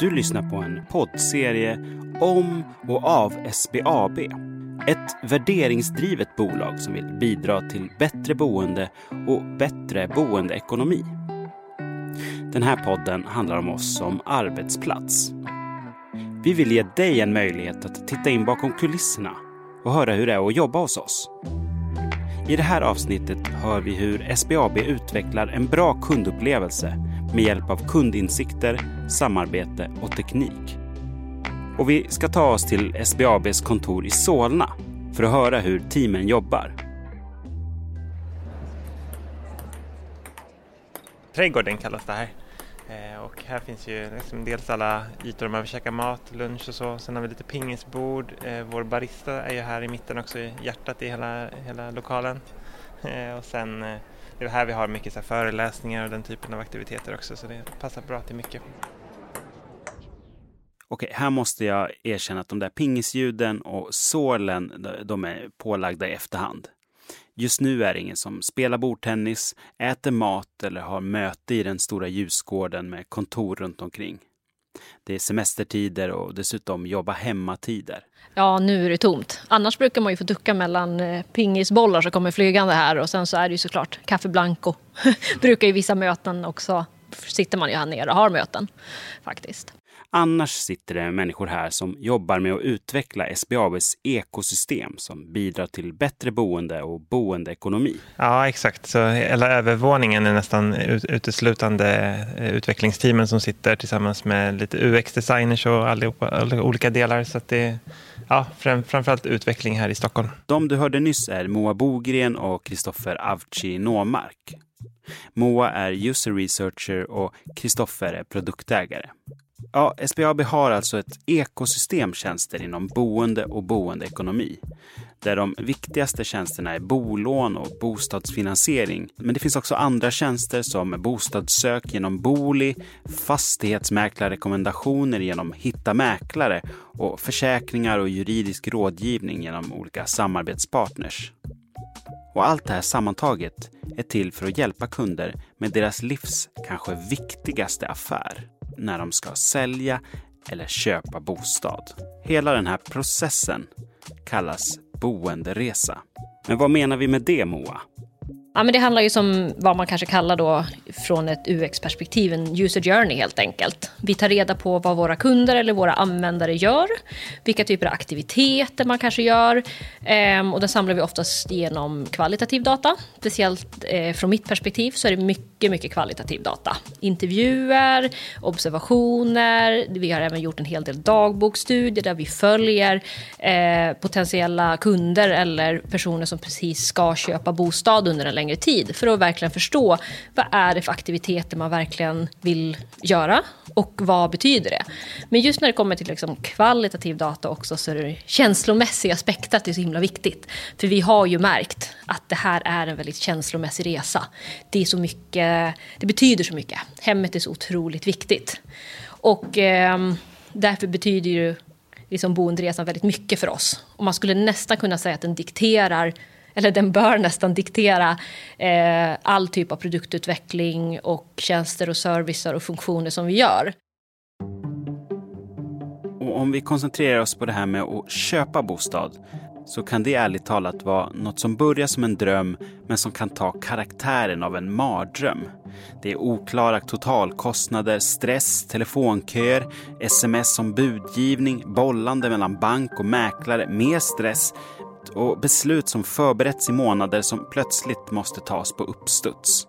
Du lyssnar på en poddserie om och av SBAB. Ett värderingsdrivet bolag som vill bidra till bättre boende och bättre boendeekonomi. Den här podden handlar om oss som arbetsplats. Vi vill ge dig en möjlighet att titta in bakom kulisserna och höra hur det är att jobba hos oss. I det här avsnittet hör vi hur SBAB utvecklar en bra kundupplevelse med hjälp av kundinsikter, samarbete och teknik. Och vi ska ta oss till SBABs kontor i Solna för att höra hur teamen jobbar. Trädgården kallas det här. Eh, och här finns ju liksom dels alla ytor där man vill käka mat, lunch och så. Sen har vi lite pingisbord. Eh, vår barista är ju här i mitten också, i hjärtat i hela, hela lokalen. Eh, och sen det är här vi har mycket så föreläsningar och den typen av aktiviteter också, så det passar bra till mycket. Okej, här måste jag erkänna att de där pingisljuden och sålen, de är pålagda i efterhand. Just nu är det ingen som spelar bordtennis, äter mat eller har möte i den stora ljusgården med kontor runt omkring. Det är semestertider och dessutom jobba hemmatider. Ja, nu är det tomt. Annars brukar man ju få ducka mellan eh, pingisbollar som kommer flygande här och sen så är det ju såklart kaffe Blanco. brukar ju vissa möten också sitter man ju här nere och har möten faktiskt. Annars sitter det människor här som jobbar med att utveckla SBABs ekosystem som bidrar till bättre boende och boendeekonomi. Ja, exakt. Så hela övervåningen är nästan uteslutande eh, utvecklingsteamen som sitter tillsammans med lite UX-designers och allihopa, olika delar. Så att det ja, framförallt utveckling här i Stockholm. De du hörde nyss är Moa Bogren och Kristoffer Avci Nåmark. Moa är user researcher och Kristoffer är produktägare. Ja, SBAB har alltså ett ekosystem tjänster inom boende och boendeekonomi. Där de viktigaste tjänsterna är bolån och bostadsfinansiering. Men det finns också andra tjänster som bostadssök genom Booli, fastighetsmäklarrekommendationer genom Hitta Mäklare och försäkringar och juridisk rådgivning genom olika samarbetspartners. Och allt det här sammantaget är till för att hjälpa kunder med deras livs kanske viktigaste affär när de ska sälja eller köpa bostad. Hela den här processen kallas boenderesa. Men vad menar vi med det, Moa? Ja, men det handlar ju som vad man kanske kallar då från ett UX-perspektiv, en user journey helt enkelt. Vi tar reda på vad våra kunder eller våra användare gör, vilka typer av aktiviteter man kanske gör. Ehm, och den samlar vi oftast genom kvalitativ data. Speciellt eh, från mitt perspektiv så är det mycket, mycket kvalitativ data. Intervjuer, observationer, vi har även gjort en hel del dagboksstudier där vi följer eh, potentiella kunder eller personer som precis ska köpa bostad under en längre längre tid för att verkligen förstå vad är det för aktiviteter man verkligen vill göra och vad betyder det. Men just när det kommer till liksom kvalitativ data också så är det känslomässiga aspekter det är så himla viktigt. För vi har ju märkt att det här är en väldigt känslomässig resa. Det är så mycket, det betyder så mycket. Hemmet är så otroligt viktigt. Och eh, därför betyder ju liksom boenderesan väldigt mycket för oss. Och man skulle nästan kunna säga att den dikterar eller den bör nästan diktera eh, all typ av produktutveckling och tjänster och servicer och funktioner som vi gör. Och om vi koncentrerar oss på det här med att köpa bostad så kan det ärligt talat vara något som börjar som en dröm men som kan ta karaktären av en mardröm. Det är oklara totalkostnader, stress, telefonköer, sms om budgivning, bollande mellan bank och mäklare, mer stress, och beslut som förberetts i månader som plötsligt måste tas på uppstuds.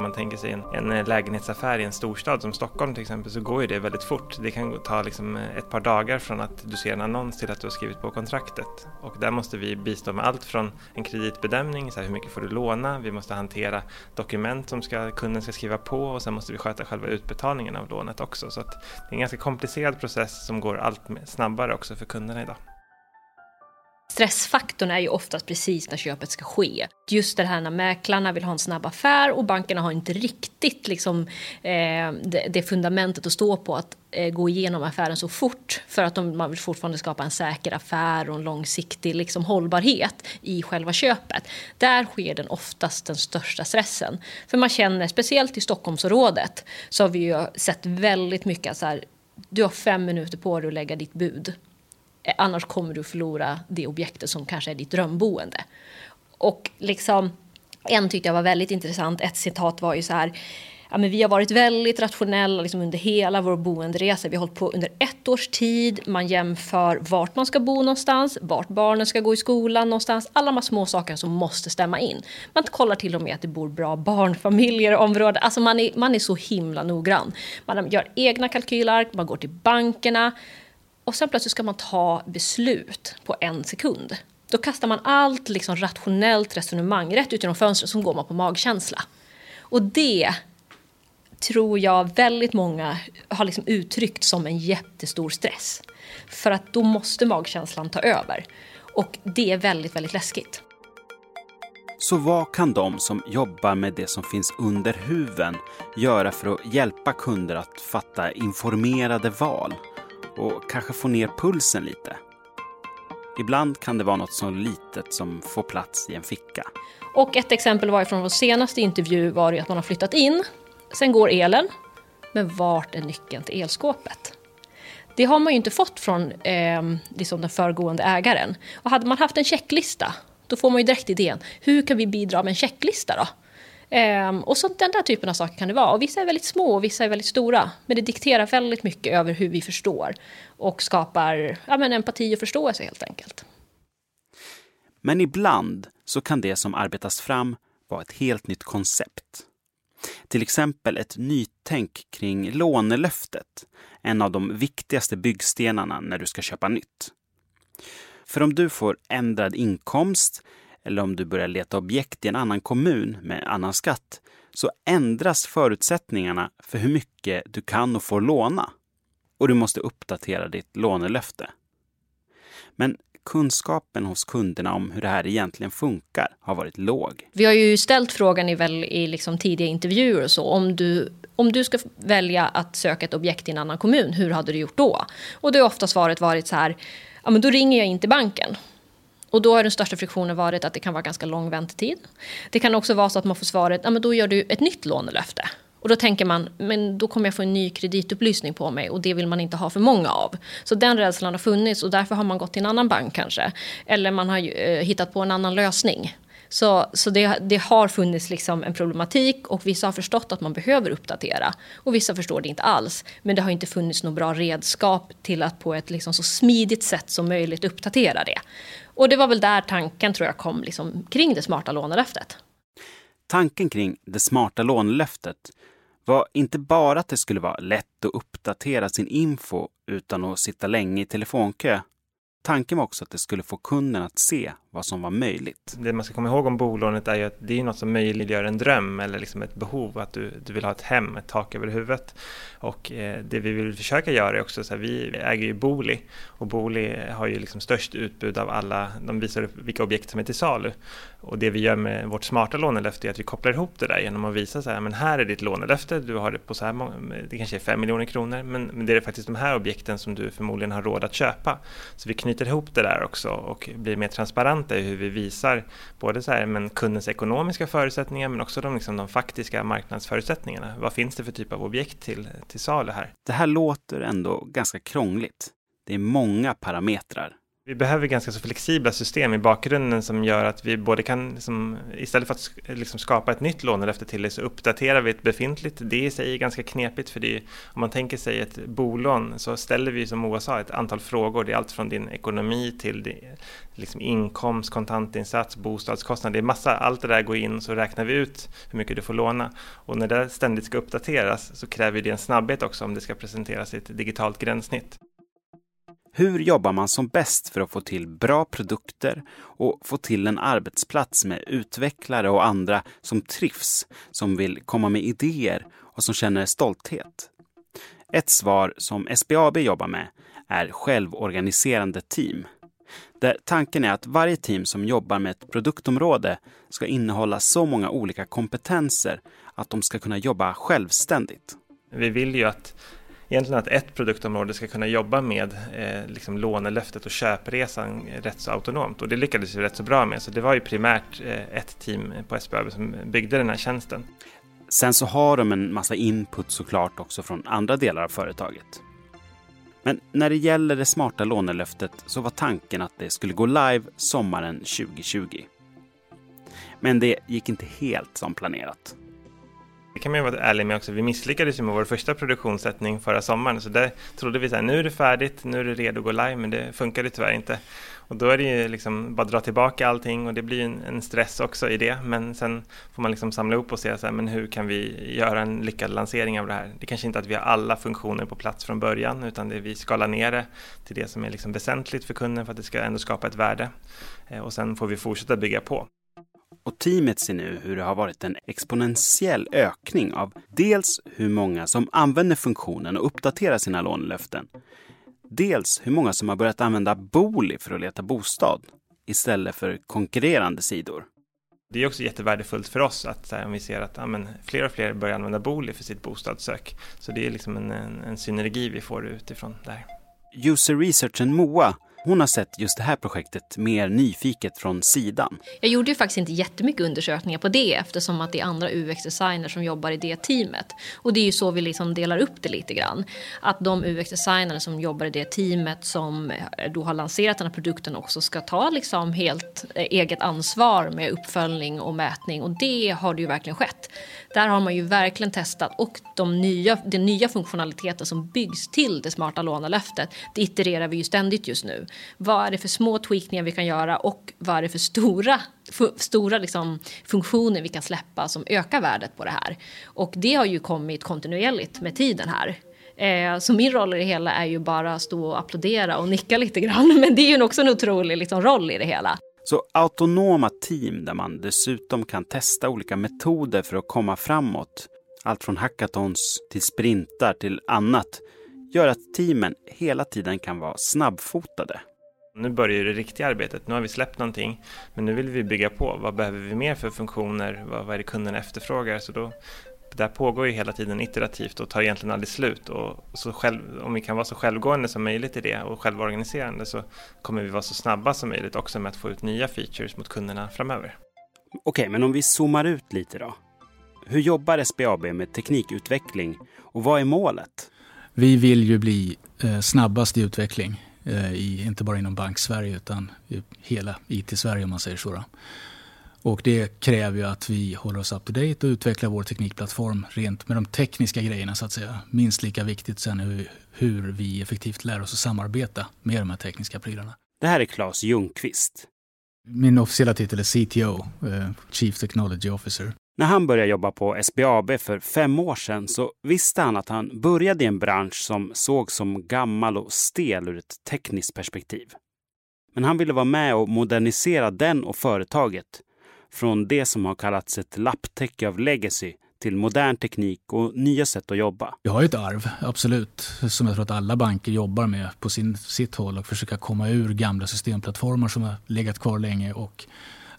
Om man tänker sig en, en eh, lägenhetsaffär i en storstad som Stockholm till exempel så går ju det väldigt fort. Det kan ta liksom eh, ett par dagar från att du ser en annons till att du har skrivit på kontraktet. Och där måste vi bistå med allt från en kreditbedömning, så här, hur mycket får du låna? Vi måste hantera dokument som ska, kunden ska skriva på och sen måste vi sköta själva utbetalningen av lånet också. Så det är en ganska komplicerad process som går allt snabbare också för kunderna idag. Stressfaktorn är ju oftast precis när köpet ska ske. Just det här när mäklarna vill ha en snabb affär och bankerna har inte riktigt liksom, eh, det, det, fundamentet att stå på att eh, gå igenom affären så fort för att de, man vill fortfarande skapa en säker affär och en långsiktig liksom, hållbarhet i själva köpet. Där sker den oftast den största stressen. För man känner, speciellt i Stockholmsområdet, så har vi ju sett väldigt mycket så här, du har fem minuter på dig att lägga ditt bud. Eh, annars kommer du förlora det objektet som kanske är ditt drömboende. Och liksom, en tyckte jag var väldigt intressant. Ett citat var ju så här. Ja, men vi har varit väldigt rationella liksom under hela vår boenderesa. Vi har hållit på under ett års tid. Man jämför vart man ska bo någonstans, vart barnen ska gå i skolan någonstans. Alla de små saker som måste stämma in. Man kollar till och med att det bor bra barnfamiljer i området. Alltså man är, man är så himla noggrann. Man gör egna kalkylark, man går till bankerna. Och sen plötsligt ska man ta beslut på en sekund. Då kastar man allt liksom rationellt resonemang rätt ut genom fönstret som går man på magkänsla. Och det tror jag väldigt många har liksom uttryckt som en jättestor stress. För att då måste magkänslan ta över. Och det är väldigt, väldigt läskigt. Så vad kan de som jobbar med det som finns under huven göra för att hjälpa kunder att fatta informerade val och kanske få ner pulsen lite? Ibland kan det vara något så litet som får plats i en ficka. Och ett exempel var från vår senaste intervju var att man har flyttat in. Sen går elen. Men vart är nyckeln till elskåpet? Det har man ju inte fått från eh, liksom den föregående ägaren. Och hade man haft en checklista, då får man ju direkt idén. Hur kan vi bidra med en checklista då? Um, och så den där typen av saker kan det vara. Och vissa är väldigt små och vissa är väldigt stora. Men det dikterar väldigt mycket över hur vi förstår och skapar ja, men empati och förståelse helt enkelt. Men ibland så kan det som arbetas fram vara ett helt nytt koncept. Till exempel ett nytänk kring lånelöftet, en av de viktigaste byggstenarna när du ska köpa nytt. För om du får ändrad inkomst eller om du börjar leta objekt i en annan kommun med annan skatt så ändras förutsättningarna för hur mycket du kan och får låna. Och du måste uppdatera ditt lånelöfte. Men kunskapen hos kunderna om hur det här egentligen funkar har varit låg. Vi har ju ställt frågan i, väl, i liksom tidiga intervjuer och så. Om du, om du ska välja att söka ett objekt i en annan kommun, hur hade du gjort då? Och då har ofta svaret varit så här, ja men då ringer jag in till banken och då har den största friktionen varit att det kan vara ganska lång väntetid. Det kan också vara så att man får svaret, ja men då gör du ett nytt lånelöfte. Och då tänker man, men då kommer jag få en ny kreditupplysning på mig och det vill man inte ha för många av. Så den rädslan har funnits och därför har man gått till en annan bank kanske. Eller man har eh, hittat på en annan lösning. Så, så det, det, har funnits liksom en problematik och vissa har förstått att man behöver uppdatera. Och vissa förstår det inte alls. Men det har inte funnits något bra redskap till att på ett liksom så smidigt sätt som möjligt uppdatera det. Och det var väl där tanken tror jag kom liksom kring det smarta lånelöftet. Tanken kring det smarta lånelöftet var inte bara att det skulle vara lätt att uppdatera sin info utan att sitta länge i telefonkö. Tanken var också att det skulle få kunden att se vad som var möjligt. Det man ska komma ihåg om bolånet är ju att det är något som möjliggör en dröm eller liksom ett behov, att du, du vill ha ett hem, ett tak över huvudet. Och eh, det vi vill försöka göra är också så här, vi äger ju Booli och Booli har ju liksom störst utbud av alla, de visar upp vilka objekt som är till salu. Och det vi gör med vårt smarta lånelöfte är att vi kopplar ihop det där genom att visa så här, men här är ditt lånelöfte, du har det på så här många, det kanske är 5 miljoner kronor, men, men det är faktiskt de här objekten som du förmodligen har råd att köpa. Så vi knyter ihop det där också och blir mer transparenta är hur vi visar både så här, men kundens ekonomiska förutsättningar men också de, liksom, de faktiska marknadsförutsättningarna. Vad finns det för typ av objekt till, till salu här? Det här låter ändå ganska krångligt. Det är många parametrar. Vi behöver ganska så flexibla system i bakgrunden som gör att vi både kan, liksom, istället för att liksom skapa ett nytt lånelöfte till det, så uppdaterar vi ett befintligt. Det i sig är ganska knepigt för det, om man tänker sig ett bolån så ställer vi som Moa sa ett antal frågor. Det är allt från din ekonomi till din, liksom inkomst, kontantinsats, bostadskostnad. Det är massa, allt det där går in så räknar vi ut hur mycket du får låna. Och när det ständigt ska uppdateras så kräver det en snabbhet också om det ska presenteras i ett digitalt gränssnitt. Hur jobbar man som bäst för att få till bra produkter och få till en arbetsplats med utvecklare och andra som trivs, som vill komma med idéer och som känner stolthet? Ett svar som SBAB jobbar med är självorganiserande team. Där tanken är att varje team som jobbar med ett produktområde ska innehålla så många olika kompetenser att de ska kunna jobba självständigt. Vi vill ju att egentligen att ett produktområde ska kunna jobba med eh, liksom lånelöftet och köpresan rätt så autonomt och det lyckades vi rätt så bra med så det var ju primärt eh, ett team på SBAB som byggde den här tjänsten. Sen så har de en massa input såklart också från andra delar av företaget. Men när det gäller det smarta lånelöftet så var tanken att det skulle gå live sommaren 2020. Men det gick inte helt som planerat. Det kan man ju vara ärlig med också. Vi misslyckades ju med vår första produktionssättning förra sommaren. Så där trodde vi att nu är det färdigt, nu är det redo att gå live, men det funkade tyvärr inte. Och då är det ju liksom bara dra tillbaka allting och det blir en, en stress också i det. Men sen får man liksom samla ihop och se så här, men hur kan vi göra en lyckad lansering av det här? Det kanske inte är att vi har alla funktioner på plats från början, utan det är vi skalar ner det till det som är liksom väsentligt för kunden för att det ska ändå skapa ett värde. Eh, och sen får vi fortsätta bygga på. Och teamet ser nu hur det har varit en exponentiell ökning av dels hur många som använder funktionen och uppdaterar sina lånelöften. Dels hur många som har börjat använda Booli för att leta bostad istället för konkurrerande sidor. Det är också jättevärdefullt för oss att här, om vi ser att ja, men, fler och fler börjar använda Booli för sitt bostadssök. Så det är liksom en, en, en synergi vi får utifrån det här. User researchen MOA hon har sett just det här projektet mer nyfiket från sidan. Jag gjorde ju faktiskt inte jättemycket undersökningar på det eftersom att det är andra UX-designers som jobbar i det teamet. Och det är ju så vi liksom delar upp det lite grann. Att de UX-designers som jobbar i det teamet som eh, då har lanserat den här produkten också ska ta liksom helt eh, eget ansvar med uppföljning och mätning och det har det ju verkligen skett. Där har man ju verkligen testat och de nya, den nya funktionaliteten som byggs till det smarta lånelöftet, det itererar vi ju ständigt just nu. Vad är det för små tweakningar vi kan göra och vad är det för stora, för stora liksom funktioner vi kan släppa som ökar värdet på det här? Och det har ju kommit kontinuerligt med tiden här. Eh, så min roll i det hela är ju bara att stå och applådera och nicka lite grann. Men det är ju också en otrolig liksom, roll i det hela. Så autonoma team där man dessutom kan testa olika metoder för att komma framåt, allt från hackathons till sprintar till annat, gör att teamen hela tiden kan vara snabbfotade. Nu börjar det riktiga arbetet. Nu har vi släppt någonting, men nu vill vi bygga på. Vad behöver vi mer för funktioner? Vad, vad är det kunden efterfrågar? Så då, där pågår ju hela tiden iterativt och tar egentligen aldrig slut. Och så själv, om vi kan vara så självgående som möjligt i det och självorganiserande så kommer vi vara så snabba som möjligt också med att få ut nya features mot kunderna framöver. Okej, men om vi zoomar ut lite då. Hur jobbar SBAB med teknikutveckling och vad är målet? Vi vill ju bli eh, snabbast i utveckling, eh, i, inte bara inom Bank-Sverige utan i hela IT-Sverige om man säger så. Då. Och det kräver ju att vi håller oss up to date och utvecklar vår teknikplattform rent med de tekniska grejerna så att säga. Minst lika viktigt sen hur, hur vi effektivt lär oss att samarbeta med de här tekniska prylarna. Det här är Claes Ljungqvist. Min officiella titel är CTO, eh, Chief Technology Officer. När han började jobba på SBAB för fem år sedan så visste han att han började i en bransch som såg som gammal och stel ur ett tekniskt perspektiv. Men han ville vara med och modernisera den och företaget från det som har kallats ett lapptäcke av legacy till modern teknik och nya sätt att jobba. Jag har ett arv, absolut, som jag tror att alla banker jobbar med på sin, sitt håll och försöka komma ur gamla systemplattformar som har legat kvar länge och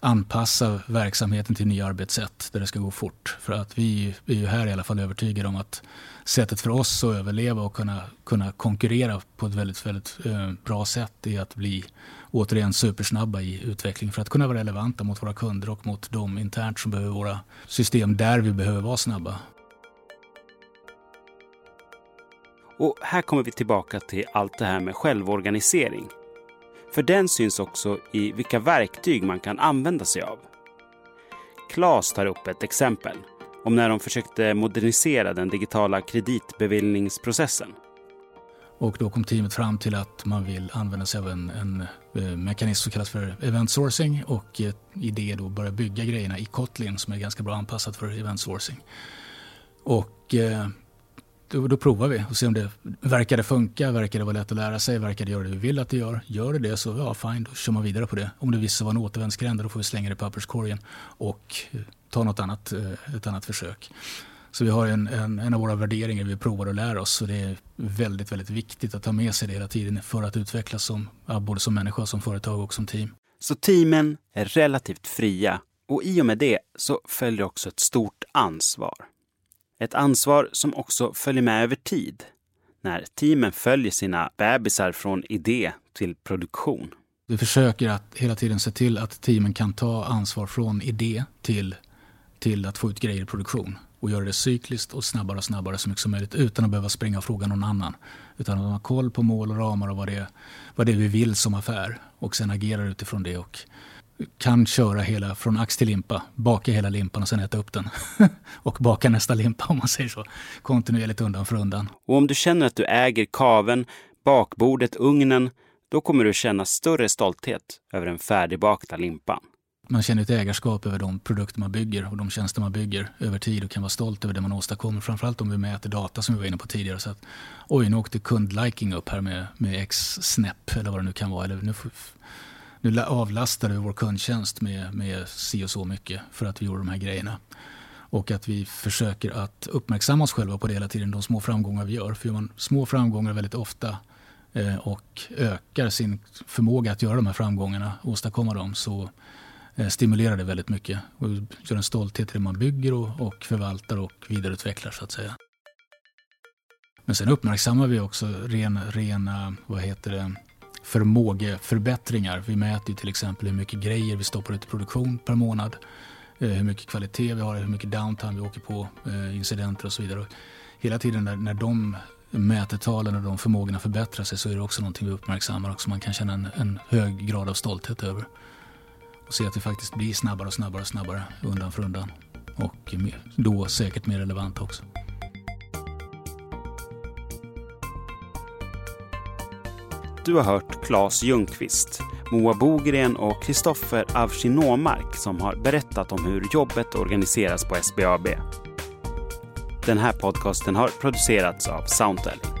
anpassa verksamheten till nya arbetssätt där det ska gå fort. För att vi är ju här i alla fall övertygade om att sättet för oss att överleva och kunna, kunna konkurrera på ett väldigt, väldigt eh, bra sätt är att bli återigen supersnabba i utveckling för att kunna vara relevanta mot våra kunder och mot de internt som behöver våra system där vi behöver vara snabba. Och här kommer vi tillbaka till allt det här med självorganisering. För den syns också i vilka verktyg man kan använda sig av. Klas tar upp ett exempel om när de försökte modernisera den digitala kreditbeviljningsprocessen. Och då kom teamet fram till att man vill använda sig av en, en eh, mekanism som kallas för event sourcing och eh, i det då börja bygga grejerna i Kotlin som är ganska bra anpassat för event sourcing. Och eh, då, då, provar vi och ser om det verkar det funka, verkar det vara lätt att lära sig, verkar det göra det vi vill att det gör. Gör det det så ja, fine, då kör man vidare på det. Om det visar sig vara en återvändsgränd då får vi slänga det i papperskorgen och eh, ta något annat, eh, ett annat försök. Så vi har en, en, en av våra värderingar vi provar och lär oss och det är väldigt, väldigt viktigt att ta med sig det hela tiden för att utvecklas som, både som människa, som företag och som team. Så teamen är relativt fria och i och med det så följer också ett stort ansvar. Ett ansvar som också följer med över tid när teamen följer sina bebisar från idé till produktion. Vi försöker att hela tiden se till att teamen kan ta ansvar från idé till, till att få ut grejer i produktion. och göra det cykliskt och snabbare och snabbare så mycket som möjligt utan att behöva springa och fråga någon annan. Utan att ha koll på mål och ramar och vad det, är, vad det är vi vill som affär och sen agera utifrån det och kan köra hela från ax till limpa, baka hela limpan och sen äta upp den. och baka nästa limpa om man säger så, kontinuerligt undan för undan. Och om du känner att du äger kaven, bakbordet, ugnen, då kommer du känna större stolthet över den färdigbakta limpan. Man känner ett ägarskap över de produkter man bygger och de tjänster man bygger över tid och kan vara stolt över det man åstadkommer. Framförallt om vi mäter data som vi var inne på tidigare. Så att, oj, nu åkte kundliking upp här med, med x snäpp eller vad det nu kan vara. Eller nu, nu avlastar vi vår kundtjänst med, med si och så mycket för att vi gjorde de här grejerna. Och att vi försöker att uppmärksamma oss själva på det hela tiden, de små framgångar vi gör. För gör man små framgångar väldigt ofta eh, och ökar sin förmåga att göra de här framgångarna, åstadkomma dem, så eh, stimulerar det väldigt mycket och gör en stolthet i det man bygger och, och förvaltar och vidareutvecklar så att säga. Men sen uppmärksammar vi också ren, rena vad heter det, förmågeförbättringar. Vi mäter till exempel hur mycket grejer vi stoppar ut i produktion per månad, eh, hur mycket kvalitet vi har, hur mycket downtime vi åker på, eh, incidenter och så vidare. Hela tiden när, när de mätetalen och de förmågorna förbättrar sig så är det också någonting vi uppmärksammar och som man kan känna en, en hög grad av stolthet över. Och se att vi faktiskt blir snabbare och snabbare och snabbare undan för undan. Och då säkert mer relevanta också. Du har hört Claes Ljungqvist, Moa Bogren och Kristoffer Avsinomark som har berättat om hur jobbet organiseras på SBAB. Den här podcasten har producerats av Soundtelling.